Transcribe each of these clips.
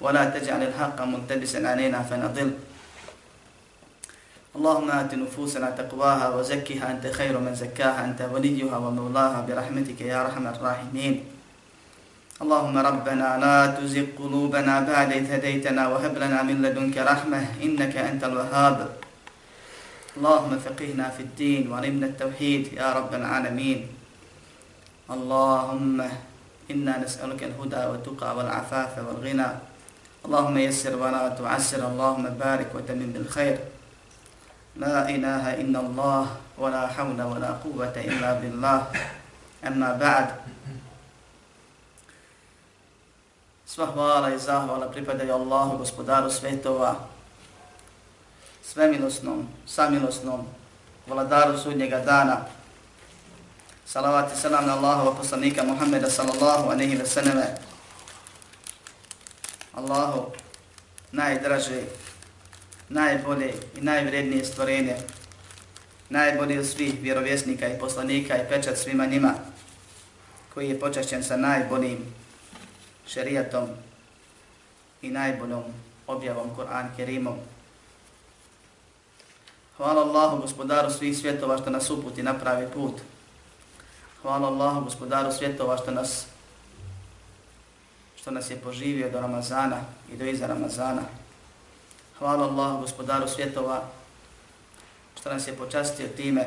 ولا تجعل الحق ملتبسا علينا فنضل. اللهم آت نفوسنا تقواها وزكها أنت خير من زكاها أنت وليها ومولاها برحمتك يا أرحم الراحمين. اللهم ربنا لا تزغ قلوبنا بعد إذ هديتنا وهب لنا من لدنك رحمة إنك أنت الوهاب. اللهم فقهنا في الدين وعلمنا التوحيد يا رب العالمين. اللهم إنا نسألك الهدى والتقى والعفاف والغنى. اللهم يسر ولا تعسر اللهم بارك وتمن بالخير لا إله إلا الله ولا حول ولا قوة إلا بالله أما بعد Sva hvala i zahvala pripadaju Allahu, gospodaru svetova, svemilosnom, samilosnom, vladaru sudnjega dana. Salavat i salam na Allahova poslanika Muhammeda sallallahu anehi ve seneme. Allahu, najdraže, najbolje i najvrednije stvorene, najbolji od svih vjerovjesnika i poslanika i pečat svima njima, koji je počašćen sa najboljim šerijatom i najboljom objavom Kur'an Kerimom. Hvala Allahu gospodaru svih svjetova što nas uputi na pravi put. Hvala Allahu gospodaru svjetova što nas što nas je poživio do Ramazana i do iza Ramazana. Hvala Allahu gospodaru svjetova što nas je počastio time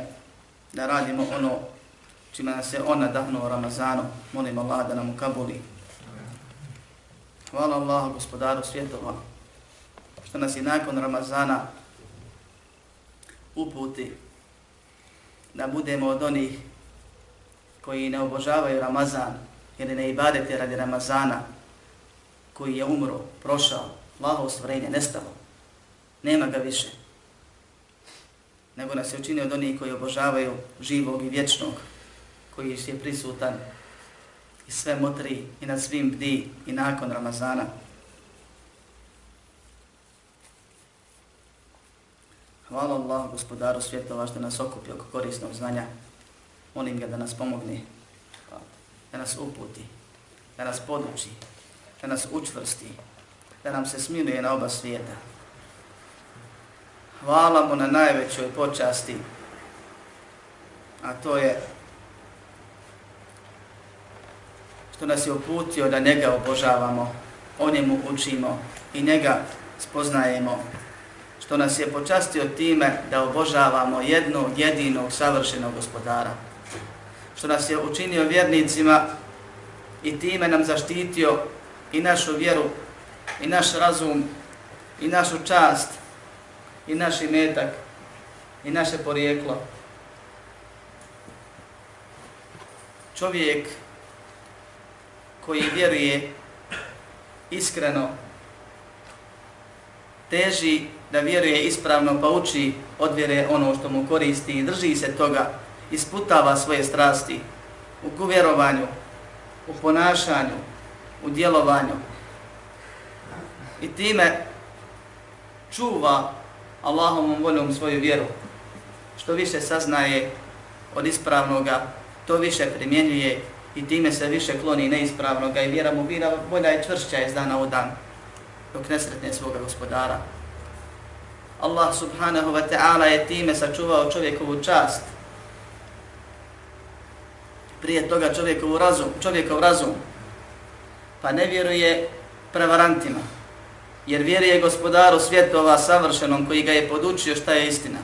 da radimo ono čime nas je on nadahnuo Ramazanu. Molim Allah da nam ukabuli. Hvala Allahu gospodaru svjetova što nas je nakon Ramazana uputi da budemo od onih koji ne obožavaju Ramazan ili ne ibadete radi Ramazana koji je umro, prošao, Allahovo stvorenje, nestalo. Nema ga više. Nego nas je učinio od onih koji obožavaju živog i vječnog, koji je prisutan i sve motri i nad svim bdi i nakon Ramazana. Hvala Allah, gospodaru svjetova, što nas okupi oko korisnog znanja. Molim ga da nas pomogne, da nas uputi, da nas poduči, da nas učvrsti, da nam se smiluje na oba svijeta. Hvala mu na najvećoj počasti, a to je što nas je uputio da njega obožavamo, o njemu učimo i njega spoznajemo, što nas je počastio time da obožavamo jednog jedinog savršenog gospodara, što nas je učinio vjernicima i time nam zaštitio i našu vjeru, i naš razum, i našu čast, i naš imetak, i naše porijeklo. Čovjek koji vjeruje iskreno, teži da vjeruje ispravno pa uči od vjere ono što mu koristi i drži se toga, isputava svoje strasti u vjerovanju, u ponašanju, u djelovanju i time čuva Allahovom voljom svoju vjeru. Što više saznaje od ispravnoga, to više primjenjuje i time se više kloni neispravnoga i vjera mu bira bolja i čvršća iz dana u dan dok ne sretne svoga gospodara. Allah subhanahu wa ta'ala je time sačuvao čovjekovu čast. Prije toga čovjekovu razum, čovjekov razum, pa ne vjeruje prevarantima, jer vjeruje gospodaru svjetova savršenom koji ga je podučio šta je istina.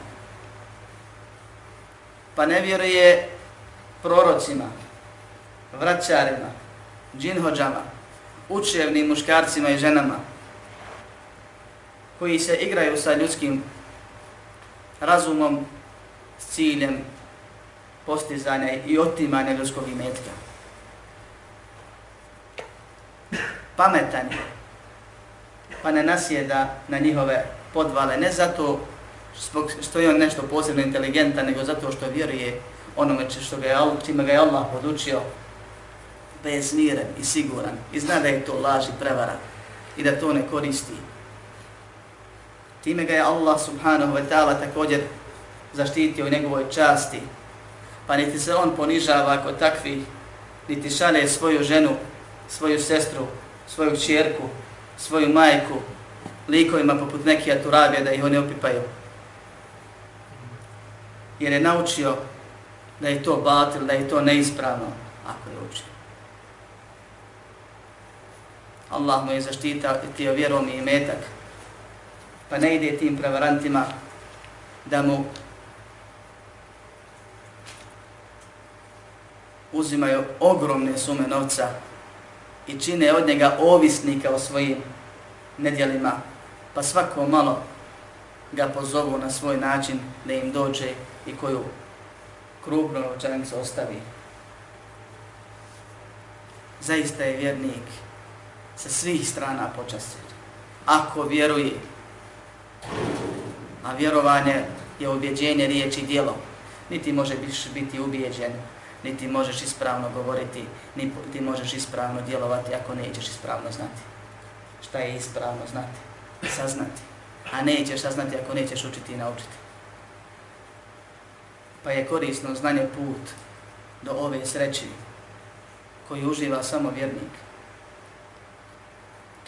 Pa ne vjeruje prorocima, vraćarima, džinhođama, učevnim muškarcima i ženama, koji se igraju sa ljudskim razumom s ciljem postizanja i otimanja ljudskog imetka. Pametan je pa ne nasjeda na njihove podvale, ne zato što je on nešto posebno inteligentan, nego zato što vjeruje onome što ga je, čime ga je Allah podučio, bez miren i siguran i zna da je to laž i prevara i da to ne koristi. Time ga je Allah subhanahu wa ta'ala također zaštitio u njegovoj časti, pa niti se on ponižava kod takvih, niti šale svoju ženu, svoju sestru, svoju čjerku, svoju majku, likovima poput nekih aturabija da ih oni opipaju. Jer je naučio da je to batil, da je to neispravno, ako je učio. Allah mu je zaštitio vjerom i metak, pa ne ide tim prevarantima da mu uzimaju ogromne sume novca i čine od njega ovisnika o svojim nedjelima, pa svako malo ga pozovu na svoj način da im dođe i koju krupnu novčanicu ostavi. Zaista je vjernik sa svih strana počastir. Ako vjeruje, a vjerovanje je objeđenje riječi djelo, niti može biti ubijeđen niti možeš ispravno govoriti, niti možeš ispravno djelovati ako nećeš ispravno znati. Šta je ispravno znati? Saznati. A nećeš saznati ako nećeš učiti i naučiti. Pa je korisno znanje put do ove sreće koji uživa samo vjernik.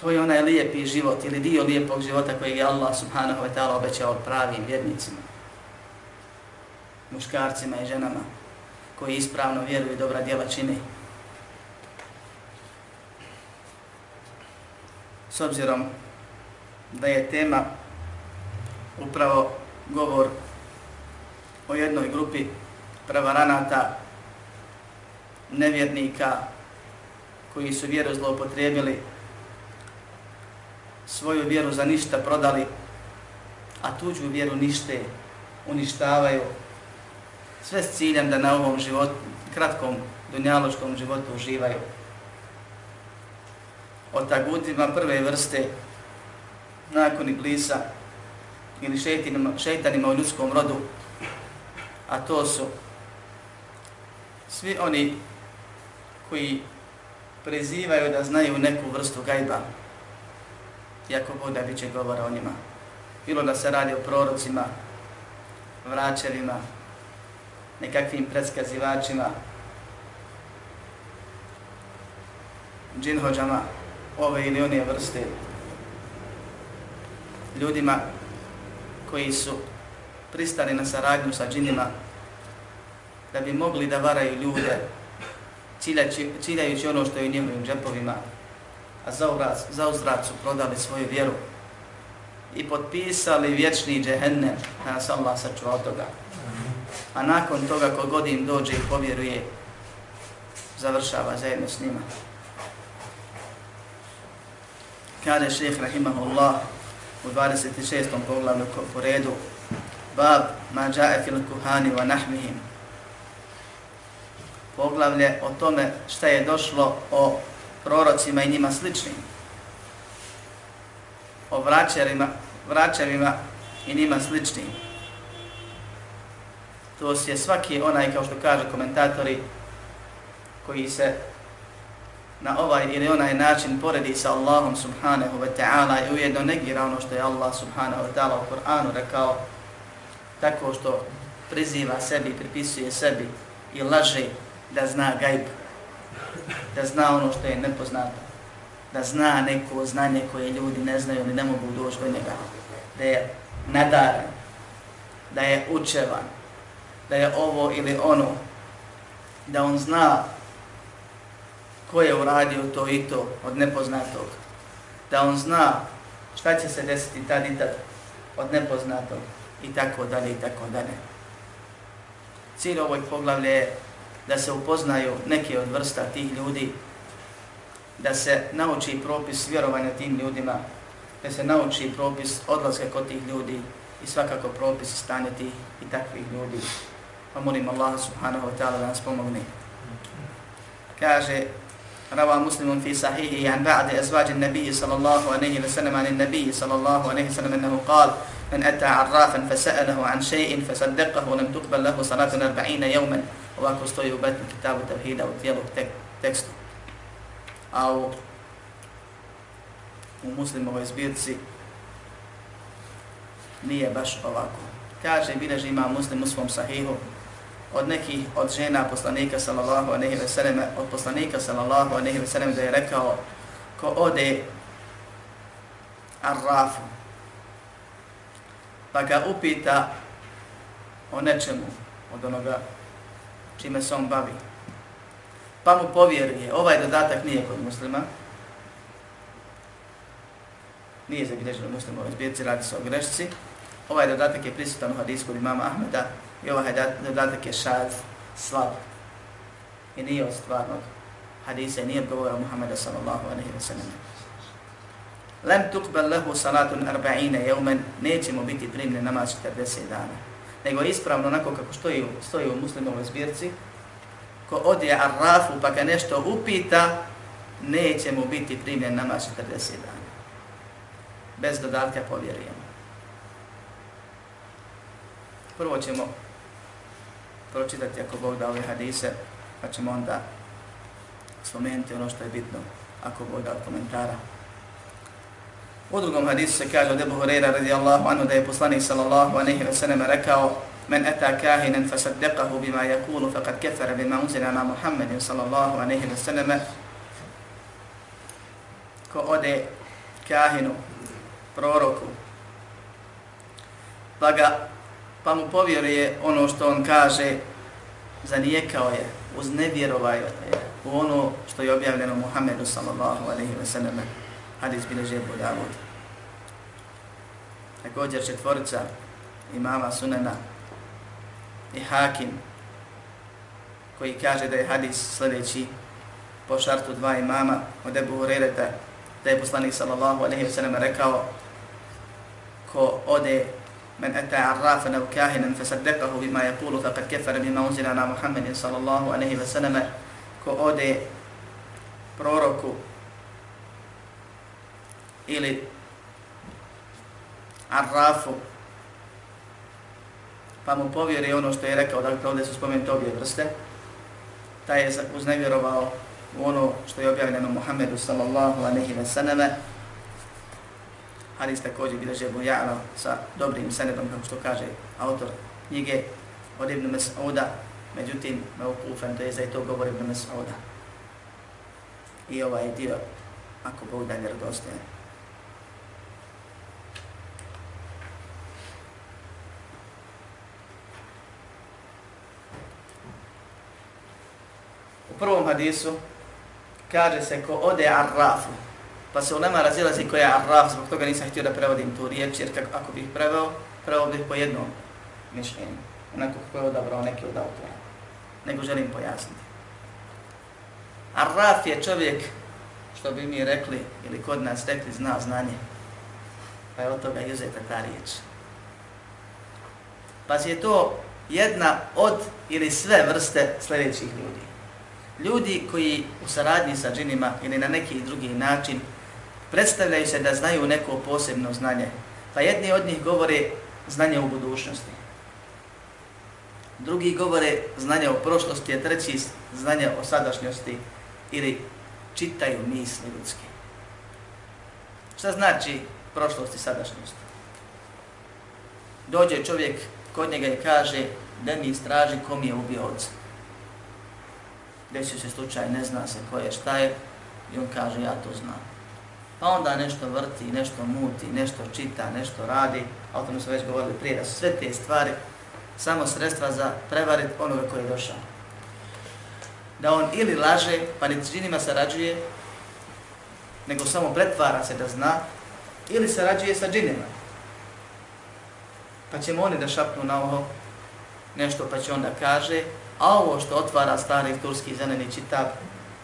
To je onaj lijepi život ili dio lijepog života koji je Allah subhanahu wa ta'ala obećao pravim vjernicima, muškarcima i ženama koji ispravno vjeruju i dobra djela čini. S obzirom da je tema upravo govor o jednoj grupi pravaranata, nevjernika koji su vjeru zloupotrijebili, svoju vjeru za ništa prodali, a tuđu vjeru nište uništavaju, sve s ciljem da na ovom životu, kratkom dunjaločkom životu uživaju. O tagutima prve vrste, nakon iblisa ili šeitanima, šeitanima u ljudskom rodu, a to su svi oni koji prezivaju da znaju neku vrstu gajba, iako Bog da biće govora o njima. Bilo da se radi o prorocima, vraćevima, nekakvim predskazivačima, džinhođama, ove ili one vrste, ljudima koji su pristali na saradnju sa džinima, da bi mogli da varaju ljude, ciljajući, ciljajući ono što je u njegovim džepovima, a za, uraz, za uzrat su prodali svoju vjeru i potpisali vječni džehennem, da nas Allah sačuva od toga a nakon toga kogod im dođe i povjeruje, završava zajedno s njima. Kade šeheh rahimahullah u 26. poglavlju po redu, bab ma fil kuhani wa nahmihim. Poglavlje o tome šta je došlo o prorocima i njima sličnim. O vraćarima, vraćarima i njima sličnim to je svaki onaj, kao što kažu komentatori, koji se na ovaj ili onaj način poredi sa Allahom subhanahu wa ta'ala i ujedno negira ono što je Allah subhanahu wa ta'ala u Kur'anu rekao tako što priziva sebi, pripisuje sebi i laže da zna gajb, da zna ono što je nepoznato, da zna neko znanje koje ljudi ne znaju ili ne mogu doći do njega, da je nadaren, da je učevan, da je ovo ili ono, da on zna ko je uradio to i to od nepoznatog, da on zna šta će se desiti tad i tad od nepoznatog i tako dalje i tako dalje. Cilj ovog poglavlja je da se upoznaju neke od vrsta tih ljudi, da se nauči propis vjerovanja tim ljudima, da se nauči propis odlaska kod tih ljudi i svakako propis stanja tih i takvih ljudi pa molim Allah subhanahu wa ta'ala da nas pomogne. Kaže روى مسلم في صحيحه عن بعض أزواج النبي صلى الله عليه وسلم عن النبي صلى الله عليه وسلم أنه قال من أتى عرافا فسأله عن شيء فصدقه لم تقبل له صلاة أربعين يوما ovako stoji u betnu kitabu Tavhida u tijelog tek, tekstu. A u, u muslimovoj zbirci nije baš ovako. Kaže, bileži ima muslim u svom sahihu od nekih od žena poslanika sallallahu alejhi ve sellem od poslanika sallallahu alejhi ve sellem da je rekao ko ode Arrafu pa ga upita o nečemu od onoga čime se on bavi. Pa mu povjeruje, ovaj dodatak nije kod muslima, nije zabilježeno muslima u zbirci, radi se o grešci. Ovaj dodatak je prisutan u hadisku imama Ahmeda i ovaj dodatak je šad, slab. I nije od stvarnog hadisa i nije govora Muhammeda sallallahu alaihi wa sallam. Lem tukbel lehu salatun arba'ine jeumen, neće mu biti primljen namaz 40 dana. Nego ispravno onako kako stoji, stoji u muslimovoj zbirci, ko odje arrafu pa ga nešto upita, neće mu biti primljen namaz 40 dana. Bez dodatka povjerujemo. Prvo ćemo pročitati ako Bog da ove hadise, pa ćemo onda spomenuti ono što je bitno ako Bog da komentara. U drugom hadisu se kaže od Ebu Hureyra radijallahu anhu da je poslanik sallallahu aleyhi ve sellem rekao من أتى كاهنا فصدقه بما يقول فقد كفر بما أنزل على محمد صلى الله عليه وسلم ko ode kahinu, proroku, pa, ga, pa mu povjeruje ono što on kaže, zanijekao je, uznevjerovao je u ono što je objavljeno Muhammedu sallallahu alaihi wa sallam, hadis bilježi Ebu Davud. Također četvorica imama sunena i Hakim, koji kaže da je hadis sljedeći. Po šartu dva imama od Ebu Hurereta, da je poslanik sallallahu alaihi wa sallam rekao ko ode من أتى عرافا أو كاهنا فصدقه بما يقول فقد كفر بما أنزل على محمد صلى الله عليه وسلم ko ode proroku ili arrafu pa mu povjeri ono što je rekao, dakle ovdje su spomenuti obje vrste, taj je uznevjerovao u ono što je objavljeno Muhammedu sallallahu aleyhi ve sallame, hadis također bilježe Ebu Ja'la sa dobrim senedom, kako što kaže autor knjige od Ibn Mas'uda, međutim, me ukufan, to je za to govor Ibn Mas'uda. I ovaj dio, ako Bog da vjerodostaje. U prvom hadisu kaže se ko ode arrafu, Pa se u nama razilazi koja je arraf, zbog toga nisam htio da prevodim tu riječ, jer kako, ako bih preveo, preveo bih po jednom mišljenju, onako kako je odabrao neki od autora. Nego želim pojasniti. Arraf je čovjek, što bi mi rekli, ili kod nas rekli, zna znanje. Pa je od toga izeta ta riječ. Pa je to jedna od ili sve vrste sljedećih ljudi. Ljudi koji u saradnji sa džinima ili na neki drugi način predstavljaju se da znaju neko posebno znanje. Pa jedni od njih govore znanje u budućnosti. Drugi govore znanje o prošlosti, a treći znanje o sadašnjosti ili čitaju misli ljudske. Šta znači prošlost i sadašnjost? Dođe čovjek kod njega i kaže da mi istraži kom je ubio oca. Desio se slučaj, ne zna se ko je, šta je, i on kaže ja to znam pa onda nešto vrti, nešto muti, nešto čita, nešto radi, a o tome smo već govorili prije, da su sve te stvari samo sredstva za prevarit onoga koji je došao. Da on ili laže, pa ni činima sarađuje, nego samo pretvara se da zna, ili sarađuje sa džinima. Pa ćemo oni da šapnu na ovo nešto, pa će onda kaže, a ovo što otvara stari turski zeleni čitab,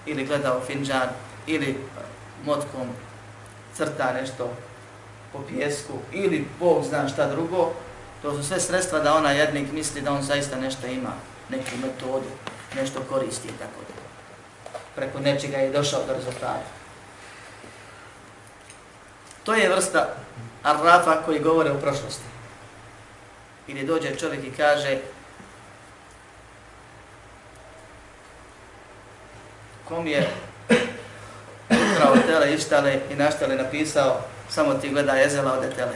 ili gleda u finđan, ili motkom crta nešto po pjesku ili Bog zna šta drugo, to su sve sredstva da ona jednik misli da on zaista nešto ima, neku metodu, nešto koristi i tako da. preko nečega je došao do rezultata. To je vrsta arrafa koji govore u prošlosti. Ili dođe čovjek i kaže kom je ukrao tele, ištale i naštale napisao samo ti gleda jezela od tele.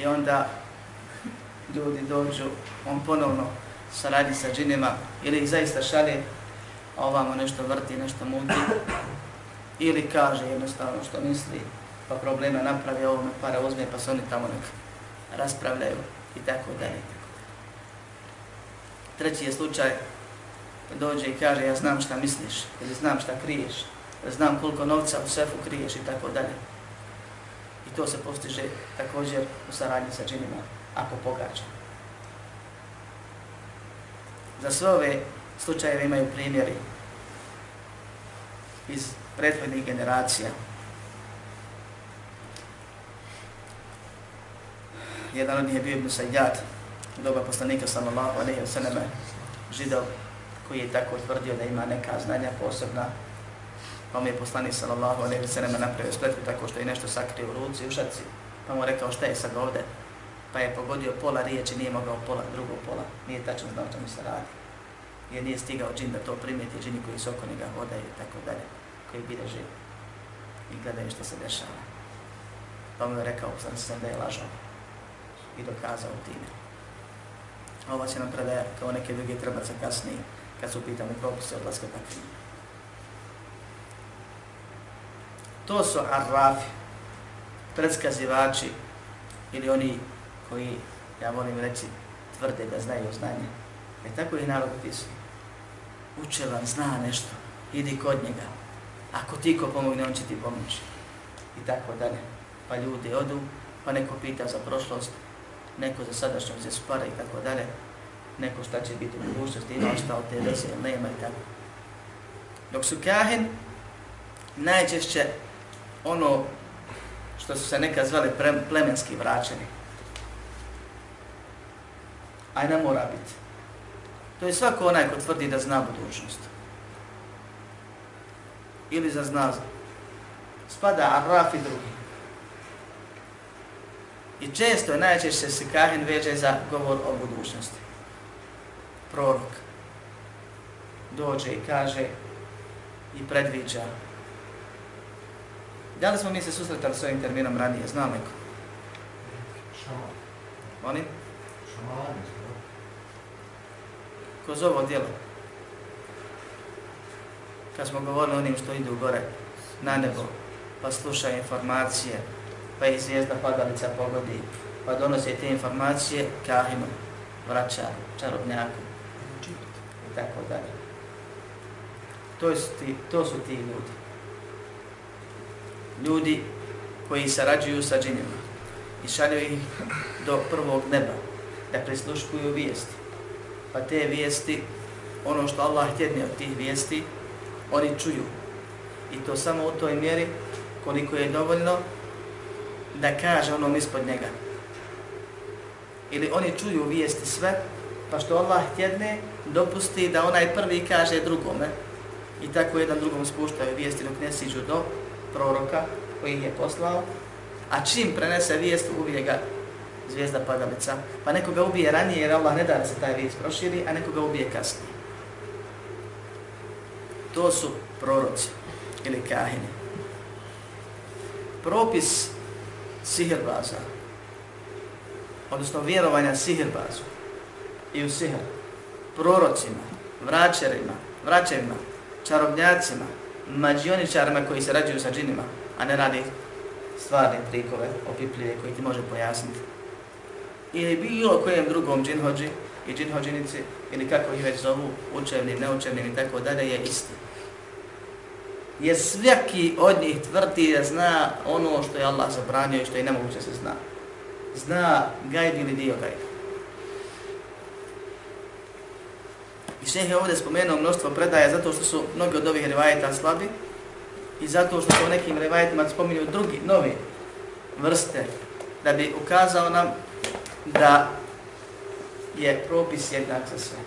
I onda ljudi dođu, on ponovno saradi sa džinima ili ih zaista šalje, a ovamo nešto vrti, nešto muti, ili kaže jednostavno što misli, pa problema napravi, ovo me para uzme, pa se oni tamo nek raspravljaju i tako dalje. Treći je slučaj, dođe i kaže, ja znam šta misliš, ili znam šta kriješ, znam koliko novca u sefu kriješ i tako dalje. I to se postiže također u saradnji sa džinima, ako pogađa. Za sve ove slučajeve imaju primjeri iz prethodnih generacija. Jedan od njih je bio Ibn Sajjad, doba poslanika sallallahu alaihi wa sallam, židov koji je tako tvrdio da ima neka znanja posebna, pa mu je poslanik sallallahu alejhi ve sellem napravio spletku tako što je nešto sakrio u ruci u šaci, pa mu rekao šta je sad ovde, pa je pogodio pola riječi, nije mogao pola, drugo pola, nije tačno znao čemu se radi. Jer nije stigao džin da to primijeti, džini koji su oko njega hodaju i tako dalje, koji bileže i gledaju što se dešava. Pa mu je rekao, sam se da je lažao i dokazao time. Ova će nam predaja kao neke druge trebaca kasnije, kad su pitanje propise odlaska takvi. To su arrafi, predskazivači ili oni koji, ja volim reći, tvrde da znaju znanje. E tako i narod pisao. Uče vam, zna nešto, idi kod njega. Ako ti ko pomogne, on će ti pomoći. I tako dalje. Pa ljudi odu, pa neko pita za prošlost, neko za sadašnjost, za spara i tako dalje. Neko šta će biti u budućnosti, ima šta od te veze, nema i tako. Dok su kahin, najčešće ono što su se neka zvali plemenski vraćeni. Aj ne mora biti. To je svako onaj ko tvrdi da zna budućnost. Ili za zna. Spada Arraf i drugi. I često najčešće se kahin veže za govor o budućnosti. Prorok dođe i kaže i predviđa. Da li smo mi se susretali s ovim terminom ranije? Znam neko? Šaman. Oni? Šaman kroz ovo djelo. Kad smo govorili onim što idu gore na nebo, pa slušaju informacije, pa i zvijezda padalica pogodi, pa donose te informacije kahinu, vraća, čarobnjaku i tako dalje. To su, ti, to su ti ljudi. Ljudi koji sarađuju sa džinima i šalju ih do prvog neba da prisluškuju vijesti pa te vijesti, ono što Allah htjedne od tih vijesti, oni čuju. I to samo u toj mjeri koliko je dovoljno da kaže onom ispod njega. Ili oni čuju vijesti sve, pa što Allah htjedne, dopusti da onaj prvi kaže drugome. I tako jedan drugom spuštaju vijesti dok ne siđu do proroka koji ih je poslao. A čim prenese vijest, ubije ga zvijezda padalica, pa nekoga ubije ranije jer Allah ne da da se taj vijest proširi, a nekoga ubije kasnije. To su proroci ili kahini. Propis sihirbaza, odnosno vjerovanja sihirbazu i u sihr, prorocima, vraćerima, vraćerima, čarobnjacima, mađioničarima koji se rađuju sa džinima, a ne radi stvarne trikove, opipljive koji ti može pojasniti ili bilo kojem drugom džinhođi i džinhođinici ili kako ih već zovu, učevnim, neučevnim i tako dalje, je isti. Jer svaki od njih tvrdi da zna ono što je Allah zabranio i što je nemoguće se zna. Zna gajb ili dio gajb. I šeh je ovdje spomenuo mnoštvo predaja zato što su mnogi od ovih rivajeta slabi i zato što su u nekim rivajetima spominju drugi, novi vrste da bi ukazao nam da je propis jednak za sve.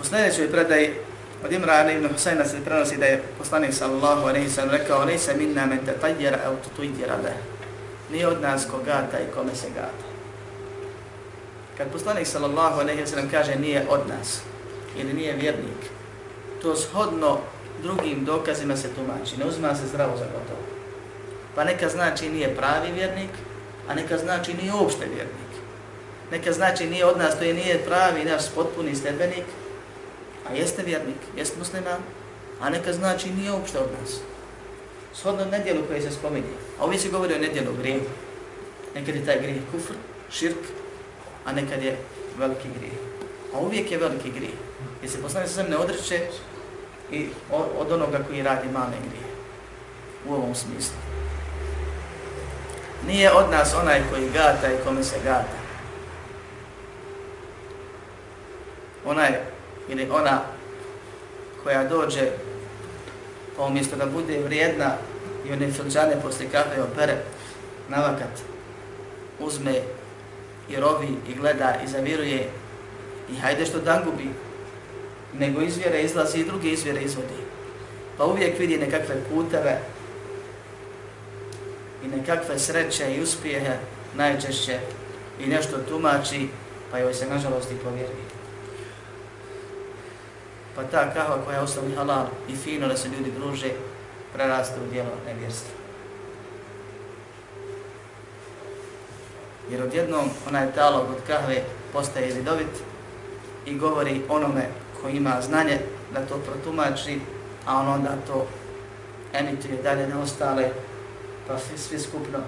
U sljedećoj predaji od Imrana ibn Husayna se prenosi da je poslanik sallallahu alaihi sallam rekao Lejse minna men te tajjera au tutujjera leh. Nije od nas ko gata i kome se gata. Kad poslanik sallallahu alejhi ve sellem kaže nije od nas ili nije vjernik, to shodno drugim dokazima se tumači. Ne uzma se zdravo za gotovo. Pa neka znači nije pravi vjernik, a neka znači nije uopšte vjernik. Neka znači nije od nas, to je nije pravi naš potpuni sledbenik, a jeste vjernik, jeste musliman, a neka znači nije uopšte od nas. Shodno nedjelu koje se spominje, a ovdje se govori o nedjelu grijehu. Nekad je taj grijeh kufr, širk, a nekad je veliki grijeh. A uvijek je veliki grijeh. Jer se poslanik sa ne odreće i od onoga koji radi male grije. U ovom smislu. Nije od nas onaj koji gata i kome se gata. Onaj ili ona koja dođe pa umjesto da bude vrijedna i one filđane poslije kafe opere navakat uzme i rovi i gleda i zaviruje i hajde što dan gubi nego izvjere izlazi i druge izvjere izvodi pa uvijek vidi nekakve puteve i nekakve sreće i uspjehe najčešće i nešto tumači pa joj se nažalost i povjeruje pa ta kahva koja je osnovni halal i fino da se ljudi druže, preraste u dijelo nevjerstva. Jer odjednom onaj talog od kahve postaje vidovit i govori onome ko ima znanje da to protumači, a on onda to emituje dalje na ostale, pa svi, svi skupno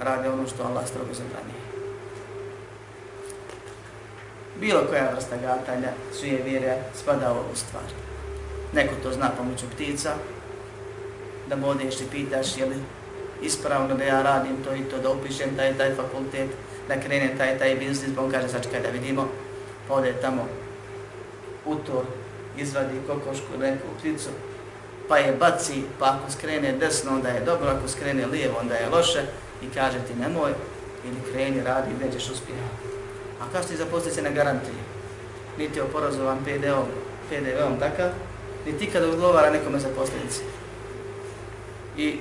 rade ono što Allah strogo zabranije bilo koja vrsta gatanja, suje vjere, spada u ovu stvar. Neko to zna pomoću ptica, da bodeš i pitaš je li ispravno da ja radim to i to, da upišem taj taj fakultet, da krene taj taj biznis, pa on kaže sačekaj da vidimo, pa ode tamo u to, izvadi kokošku, neku pticu, pa je baci, pa ako skrene desno, onda je dobro, ako skrene lijevo, onda je loše, i kaže ti nemoj, ili kreni, radi, nećeš uspjeti. A kao što zaposliti se na garantiji? Niti oporazovan PDV-om, PDV takav, niti kada odgovara nekome za posljedice. I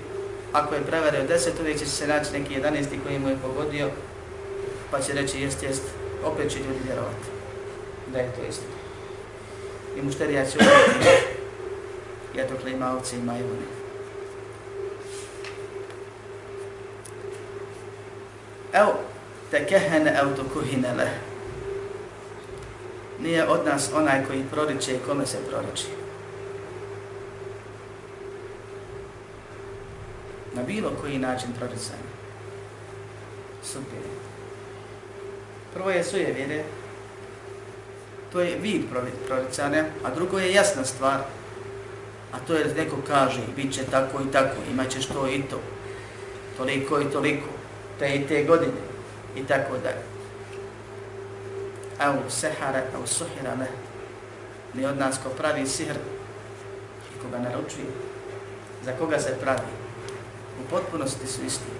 ako je prevario 10, uvijek će se naći neki 11. koji mu je pogodio, pa će reći jest, jest, opet će ljudi vjerovati da je to istina. I mušterija će uvijek, ja to klima ovce i majune. Evo, tekehene ev tukuhine le. Nije od nas onaj koji proriče i kome se proriče Na bilo koji način proricanja. Super. Prvo je suje vjere, to je vid proricanja, a drugo je jasna stvar, a to je da neko kaže, bit će tako i tako, imat ćeš to i to, toliko i toliko, te i te godine i tako dalje. Au sehara, au suhira le. Ni od nas ko pravi sihr i koga naručuje. Za koga se pravi? U potpunosti su isti.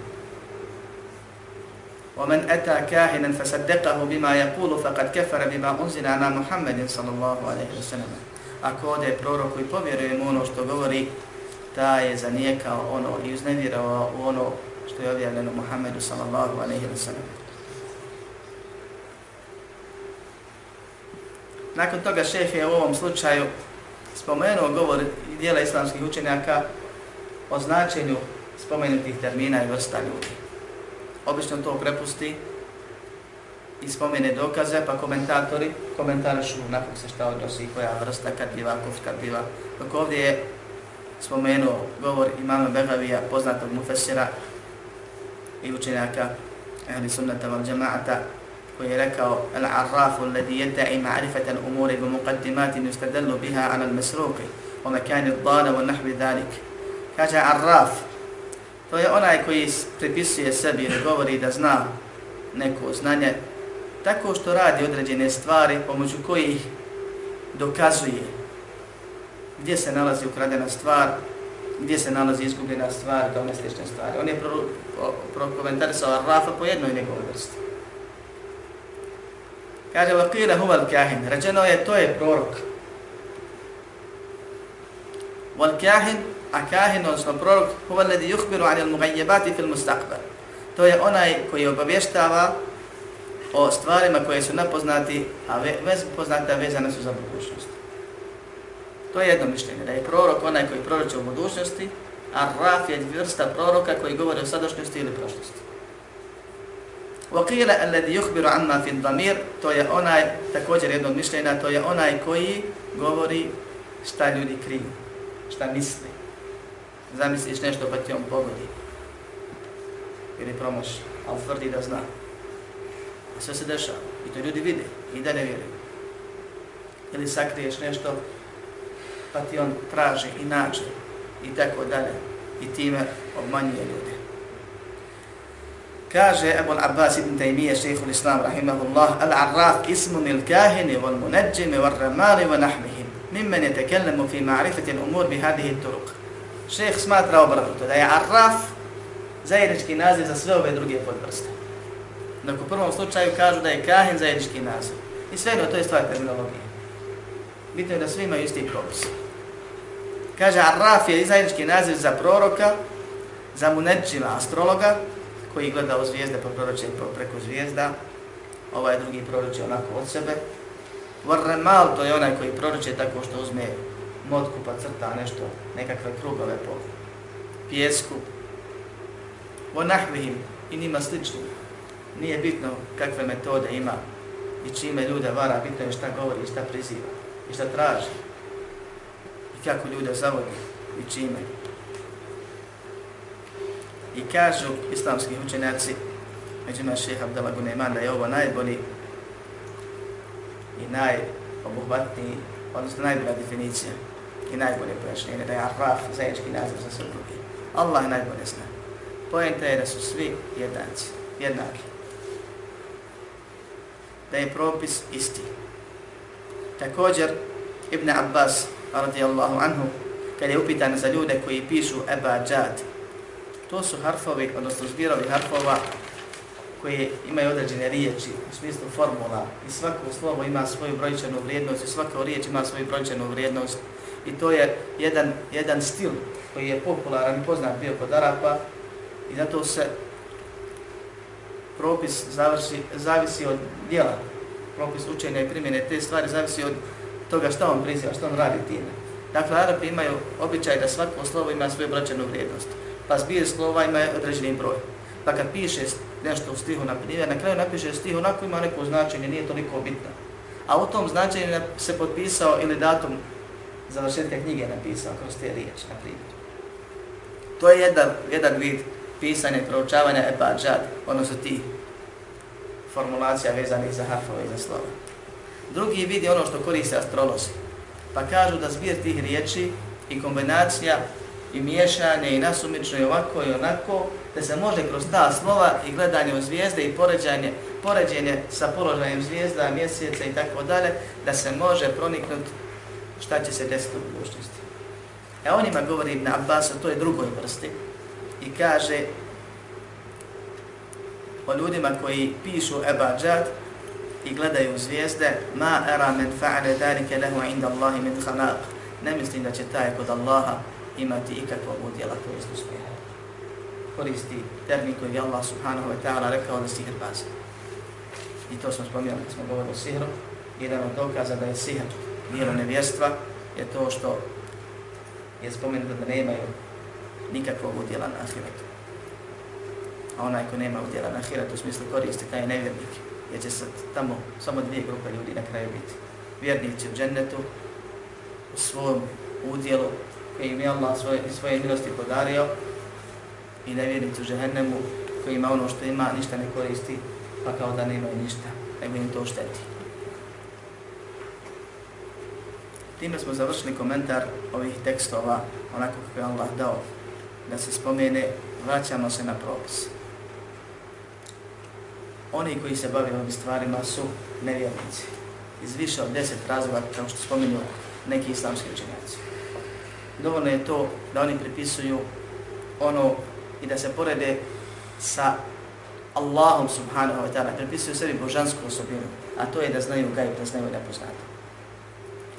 ومن أتى كاهنا فصدقه بما يقول فقد كفر بما أنزل على محمد صلى الله عليه وسلم Ako ode proroku i povjeruje mu ono što govori, ta je zanijekao ono i uznevjerao u ono što je objavljeno Muhammedu sallallahu alaihi wa sallam. Nakon toga šef je u ovom slučaju spomenuo govor dijela islamskih učenjaka o značenju spomenutih termina i vrsta ljudi. Obično to prepusti i spomene dokaze, pa komentatori komentarišu nakon se šta odnosi, koja vrsta, kad biva, kuf, kad biva. Dok ovdje je spomenuo govor imama Begavija, poznatog mufesira i učenjaka ehli sunnata val džemaata, koji je rekao Al-Arrafu alladhi yadda'i ma'rifatan umuri bi muqaddimatin yustadallu biha 'ala al-masruqi wa makani ad-dala wa nahwi dhalik. Kaže Arraf, to je onaj koji pripisuje sebi ili govori da zna neko znanje tako što radi određene stvari pomoću kojih dokazuje gdje se nalazi ukradena stvar, gdje se nalazi izgubljena stvar, kao neslične stvari. On je prokomentarisao pro, pro Rafa po jednoj njegovoj vrsti. Kaže, vakile huval kahin, rečeno je, to je prorok. Wal kahin, a kahin, odnosno prorok, huva ledi yuhbiru anil mugajjebati fil mustaqbal. To je onaj koji obavještava o stvarima koje su napoznati, a ve, vez, poznate, a vezane su za budućnost. To je jedno mišljenje, da je prorok onaj koji proroče u budućnosti, a raf je vrsta proroka koji govori o sadašnjosti ili prošlosti. Wakila alladhi yukhbiru amma fi dhamir, to je onaj također jedno mišljenje, to je onaj koji govori šta ljudi kriju, šta misle. Zamisliš nešto pa ti on pogodi. Ili promoš, ali tvrdi da zna. A sve se dešava. I to ljudi vide i da ne vjeruju. Ili sakriješ nešto pa ti on traži i nađe i tako dalje. I time obmanjuje ljude. Kaže Abu Abbas ibn Taymiyyah, šeikhu l-Islam, rahimahullah, al-Arraf ismun il-kahini wal-munajjimi wal-ramali wa nahmihim, mimman yetekellemu fi ma'rifati l-umur bi hadihi šeh smatra obrnuto da je Arraf zajednički naziv za sve ove druge podvrste. Dok u prvom slučaju kažu da je kahin zajednički naziv. I sve to je stvar terminologije. Bitno je da svi imaju isti propis. Kaže, Arraf je zajednički naziv za proroka, za muneđima astrologa, koji gleda u zvijezde pa proroče preko zvijezda, ovaj drugi proroče onako od sebe. Varremal to je onaj koji proroče tako što uzme motku pa crta nešto, nekakve krugove po pjesku. Vo nahvihim i njima slično. Nije bitno kakve metode ima i čime ljude vara, bitno je šta govori i šta priziva i šta traži i kako ljude zavodi i čime. I kažu islamski učenjaci, među ima šeha Abdala Gunayman, da je ovo najbolji i najobuhvatniji, odnosno najbolja definicija i najbolje pojašnjenje, da je Arraf zajednički naziv za sve drugi. Allah najbolje zna. Pojenta je da su svi jednaci, jednaki. Da je propis isti. Također, Ibn Abbas, radijallahu anhu, kada je upitan za ljude koji pišu Eba Džad, To su harfovi, odnosno zbirovi harfova koji imaju određene riječi u smislu formula i svako slovo ima svoju brojčanu vrijednost i svaka riječ ima svoju brojčanu vrijednost i to je jedan, jedan stil koji je popularan i poznat bio kod Arapa i zato se propis završi, zavisi od dijela, propis učenja i primjene te stvari zavisi od toga što on priziva, što on radi time. Dakle, Arapi imaju običaj da svako slovo ima svoju brojčanu vrijednost pa zbir slova ima određeni broj. Pa kad piše nešto u stihu, na primjer, na kraju napiše stih onako ima neko značenje, nije toliko bitno. A u tom značenju se potpisao ili datum završetka knjige napisao kroz te riječi, na primjer. To je jedan, jedan vid pisanja i proučavanja ebađad, odnosno ti formulacija vezanih za harfove i za slova. Drugi vid je ono što koriste astrolozi. Pa kažu da zbir tih riječi i kombinacija i miješanje i nasumično i ovako i onako, da se može kroz ta slova i gledanje u zvijezde i poređanje, poređenje sa položajem zvijezda, mjeseca i tako dalje, da se može proniknuti šta će se desiti u budućnosti. E on ima govori Ibn Abbas o toj drugoj vrsti i kaže o ljudima koji pišu Ebadžad i gledaju zvijezde ma ara men fa'ale darike lehu inda Allahi min khalaq ne mislim da će taj kod Allaha imati ikakvog udjela korist uspjeha. Koristi termin koji je Allah subhanahu wa ta'ala rekao da sihr baza. I to smo spominjali kad smo govorili o sihru. Jedan od dokaza da je sihr dijelo nevjerstva je to što je spomenuto da nemaju nikakvog udjela na ahiretu. A onaj ko nema udjela na ahiretu u smislu koristi, taj je nevjernik. Jer će sad tamo samo dvije grupe ljudi na kraju biti. Vjernici u džennetu, u svom udjelu, koji im je Allah svoje, svoje milosti podario i nevjernici u džehennemu koji ima ono što ima, ništa ne koristi, pa kao da nema ništa, nego im to šteti. Time smo završili komentar ovih tekstova, onako kako je Allah dao da se spomene, vraćamo se na propis. Oni koji se bave ovim stvarima su nevjernici. Iz više od deset razloga, kao što spominju neki islamski učenjaci dovoljno je to da oni pripisuju ono i da se porede sa Allahom subhanahu wa ta'ala pripisuju sebi božansku osobinu, a to je da znaju gajb, da znaju nepoznato.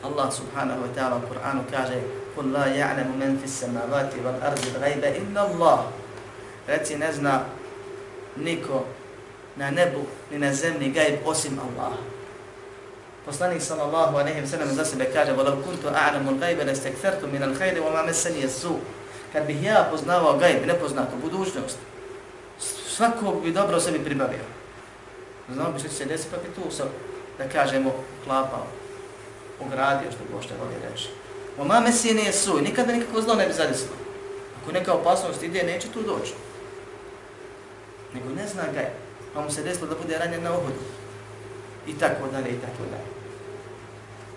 Allah subhanahu wa ta'ala u Kur'anu kaže قُلْ لَا يَعْلَمُ مَنْ فِي السَّمَاوَاتِ وَالْأَرْضِ الْغَيْبَ إِلَّا اللَّهِ Reci ne zna niko na nebu ni na zemlji gajb osim Allah. Poslanik sallallahu alejhi ve sellem za sebe kaže: "Wa law kuntu a'lamu al-ghayba lastakthartu min al-khayri wa ma massani as-su." Kad bih ja poznavao gajb, nepoznatu budućnost, svakog bi dobro sebi pribavio. Znao bi što će se desiti, pa bi tu sam, da kažemo, klapao, ogradio, što Bošte voli reći. O mame si nije suj, nikada nikako zlo ne bi zadesilo. Ako neka opasnost ide, neće tu doći. Nego ne zna ga je, pa mu se desilo da bude ranjen na ohodu. I tako dalje, i tako dalje.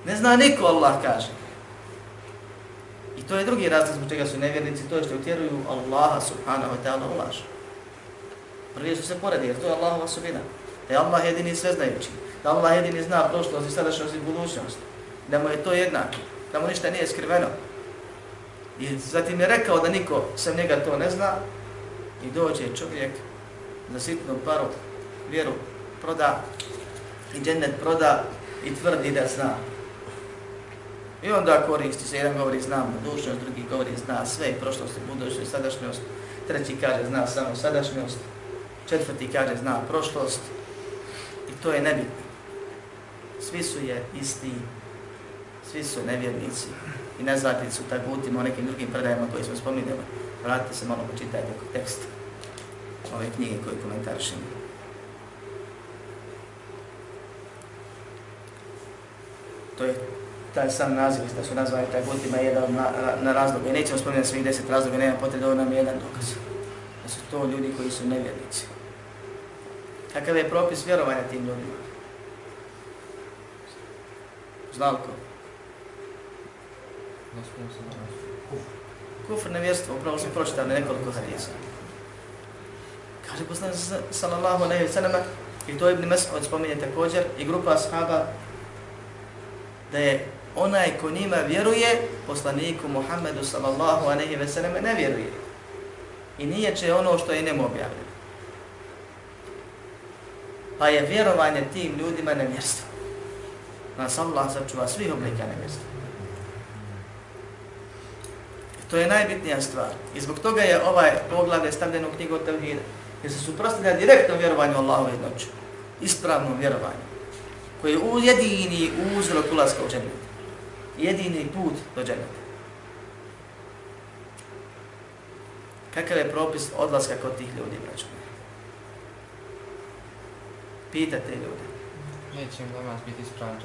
Ne zna niko, Allah kaže. I to je drugi razlog zbog čega su nevjernici, to je što utjeruju Allaha subhanahu wa ta'ala u laž. Prvi su se poredi, jer to je Allahova subina. Da je Allah jedini sveznajući. Da Allah jedini zna prošlost i sadašnjost i budućnost. Da mu je to jednako. Da mu ništa nije skriveno. I zatim je rekao da niko sem njega to ne zna. I dođe čovjek za sitnu paru vjeru proda i džennet proda i tvrdi da zna. I onda koristi se, jedan govori znam budućnost, drugi govori zna sve prošlost budućnost i sadašnjost, treći kaže zna samo sadašnjost, četvrti kaže zna prošlost i to je nebitno. Svi su je isti, svi su nevjernici i nezvati su tagutima o nekim drugim predajama koji smo spominjali. Vratite se malo, počitajte tekst ove knjige koje komentarišemo. To je taj sam naziv da su nazvani tagutima jedan na, na razloga. I nećemo spominjati svih deset razloga, nema potrebe ovo nam jedan dokaz. Da su to ljudi koji su nevjernici. Kakav je propis vjerovanja tim ljudima? Znalko? Kufr nevjerstvo, upravo smo pročitali nekoliko hadisa. Kaže poslanik sallallahu alejhi ve sellem i to Ibn Mas'ud spominje također i grupa ashaba da je onaj ko njima vjeruje poslaniku Muhammedu sallallahu alejhi ve sellem ne vjeruje. I nije će ono što je njemu objavljeno. Pa je vjerovanje tim ljudima nevjerstvo. Nas Allah sačuva svih oblika nevjerstva. To je najbitnija stvar. I zbog toga je ovaj poglavlje stavljen u knjigu Tevhida jer se suprostavlja direktno vjerovanju Allahu jednoću, ispravnom vjerovanju, koji je jedini uzrok ulaska u džennet, jedini put do dženneta. Kakav je propis odlaska kod tih ljudi, braćo? Pitate ljude. Neće im namaz biti ispravan 40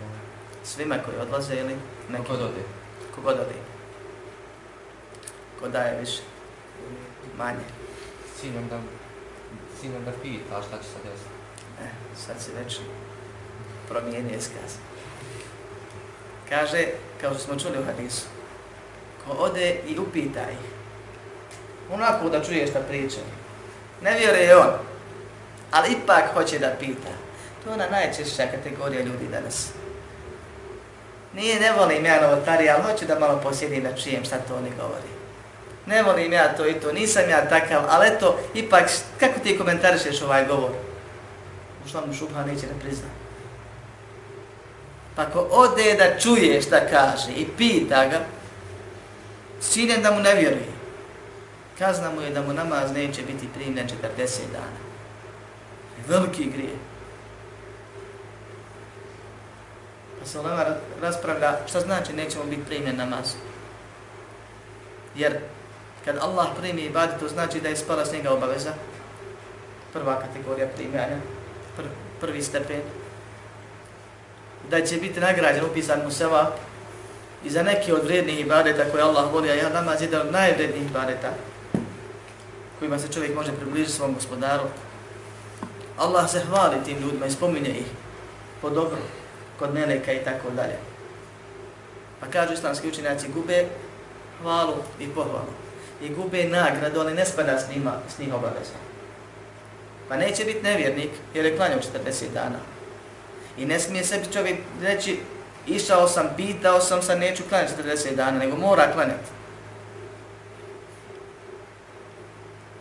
dana. Svima koji odlaze ili neki? Kogod ode. Kogod ode. Ko daje više? Manje. Ciljem da ciljem da pita šta će se desiti. E, sad se već promijenio skaz. Kaže, kao što smo čuli u hadisu, ko ode i upita ih, onako da čuje šta priča, ne vjeruje on, ali ipak hoće da pita. To je ona najčešća kategorija ljudi danas. Nije, ne volim ja novotari, ali hoću da malo posjedim da čujem šta to oni govori ne volim ja to i to, nisam ja takav, ali eto, ipak, kako ti komentarišeš ovaj govor? Ušla mu šubha, neće ne prizna. Pa ko ode da čuje šta kaže i pita ga, ciljem da mu ne vjeruje, kazna mu je da mu namaz neće biti primljen 40 dana. Veliki grije. Pa se Olema raspravlja šta znači nećemo biti primljen namaz. Jer kad Allah primi ibadet, to znači da je spala s njega obaveza. Prva kategorija primjanja, pr prvi stepen. Da će biti nagrađen, upisan mu seva i za neke od vrednih ibadeta koje Allah voli, a ja namaz je jedan od najvrednijih ibadeta kojima se čovjek može približiti svom gospodaru. Allah se hvali tim ljudima i spominje ih po dobro, kod meleka i tako dalje. Pa kažu islamski učenjaci gube hvalu i pohvalu i gube nagradu, ali ne spada s njima, s njih obaveza. Pa neće biti nevjernik jer je klanjao 40 dana. I ne smije sebi čovjek reći išao sam, pitao sam, sad neću klanjati 40 dana, nego mora klanjati.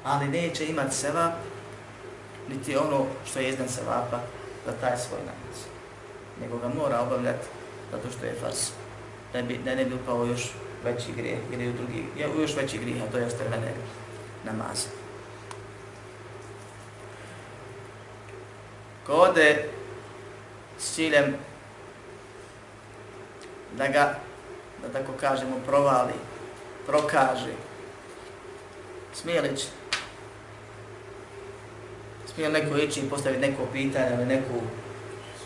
Ali neće imati seva niti ono što je izdan sevapa za taj svoj namaz. Nego ga mora obavljati zato što je fars. Da, bi, da ne bi upao još veći grijeh ili u drugi, je, u još veći grijeh, a to je ostavljanje namaza. Ko ode s ciljem da ga, da tako kažemo, provali, prokaže, smije li Smije li neko ići i postaviti neko pitanje ili neku...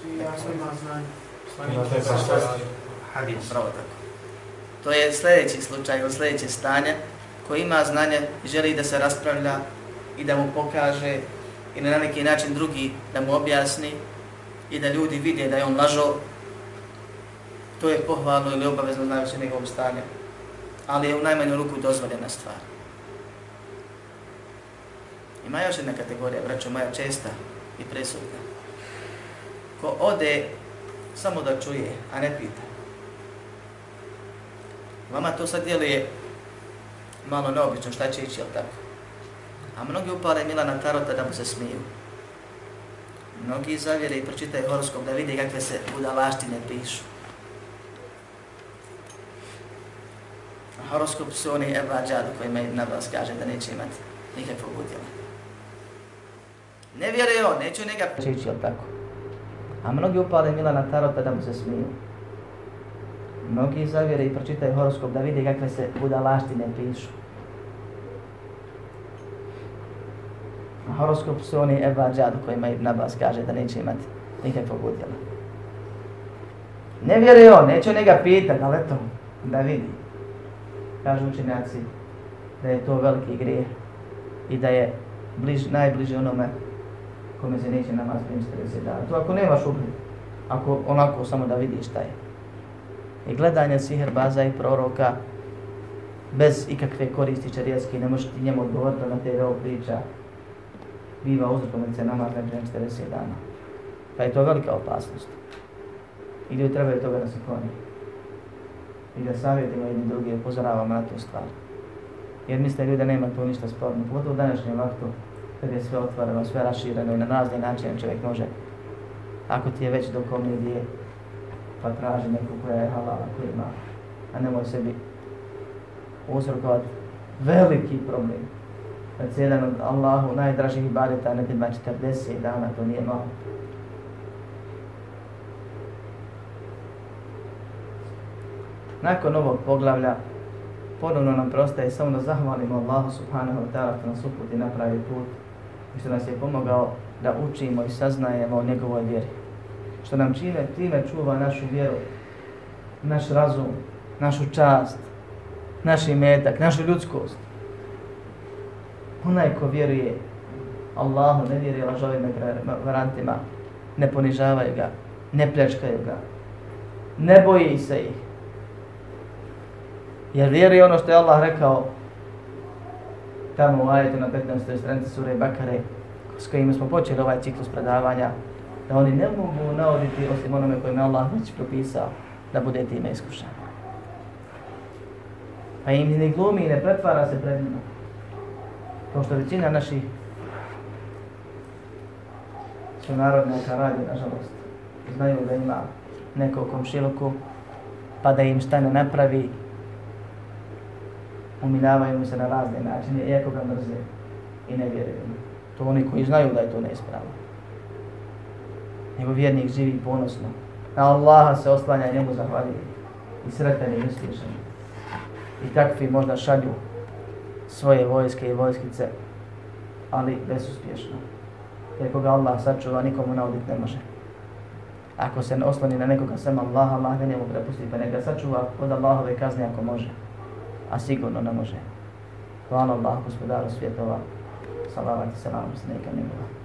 Smije ako ima znanje. Pravo tako. To je sljedeći slučaj ili sljedeće stanje ko ima znanje i želi da se raspravlja i da mu pokaže i na neki način drugi da mu objasni i da ljudi vide da je on lažo, to je pohvalno ili obavezno znajući njegovom stanju. Ali je u najmanju ruku dozvoljena stvar. Ima još jedna kategorija, braćo moja, česta i presudna. Ko ode samo da čuje, a ne pita. Vama to sad djeluje malo neobično, šta će ići, jel tako? A mnogi upale Milana Tarota da mu se smiju. Mnogi zavjere i pročitaju horoskop da vide kakve se budalaštine pišu. A horoskop su oni Eba Džadu koji na vas kaže da neće imati nikakvog udjela. Ne vjeruje on, neću njega prići, jel tako? A mnogi upale Milana Tarota da mu se smiju. Mnogi zavjere i pročitaju horoskop da vide kakve se budalaštine pišu. A horoskop su oni Eba Džadu kojima Ibn Abbas kaže da neće imati nikakvog udjela. Ne vjeruje on, neće njega pitati, ali eto, da vidi. Kažu učenjaci da je to veliki grijeh i da je bliž, najbliže onome kome se neće namaz primiti 30 dana. To ako nemaš ubrit, ako onako samo da vidiš šta je. I gledanje siherbaza i proroka bez ikakve koristi čarijetske, ne možete njemu odgovoriti na te ovo priča, biva uzrokom se namaz na 40 dana. Pa je to velika opasnost. I ljudi trebaju toga da se kloni. I da savjetimo jedni drugi, upozoravamo na tu stvar. Jer misle ljudi da nema tu ništa sporno. Pogotovo u današnjem vaktu, kad je sve otvoreno, sve rašireno i na razni način čovjek može, ako ti je već do komedije, pa traži neku koja je halal, koja ima, a nemoj sebi uzrokovati veliki problem. Kad se jedan od Allahu najdražih ibadeta ne ima 40 dana, to nije malo. Nakon ovog poglavlja, ponovno nam prostaje samo da zahvalimo Allahu subhanahu wa ta'ala što nas uputi na pravi put i što nas je pomogao da učimo i saznajemo o njegovoj vjeri. Što nam čime, time čuva našu vjeru, naš razum, našu čast, naš imetak, našu ljudskost. Onaj ko vjeruje Allahu, ne vjeruje lažovim varantima, ne ponižavaju ga, ne pljačkaju ga, ne boji se ih. Jer vjeruje ono što je Allah rekao tamo u ajetu na 15. stranici sure Bakare s kojim smo počeli ovaj ciklus predavanja da oni ne mogu nauditi osim onome kojima je Allah već propisao da bude time iskušan. Pa im ne glumi i ne pretvara se pred njima. Kao što većina naših su narodnjaka radi, nažalost, znaju da ima neko komšiluku, pa da im šta ne napravi, umiljavaju mu se na razne načine, iako ga mrze i ne vjeruju. To oni koji znaju da je to neispravno. Nego vjernik živi ponosno. Na Allaha se oslanja njemu zahvaljuje I sretan i uspješan. I takvi možda šalju svoje vojske i vojskice, ali bezuspješno. Jer koga Allah sačuva, nikomu naudit ne može. Ako se ne osloni na nekoga sem Allaha, Allah ne njemu prepusti, pa neka sačuva od Allahove kazne ako može. A sigurno ne može. Hvala Allah, gospodaru svjetova. Salavat i salam, sneka njegova.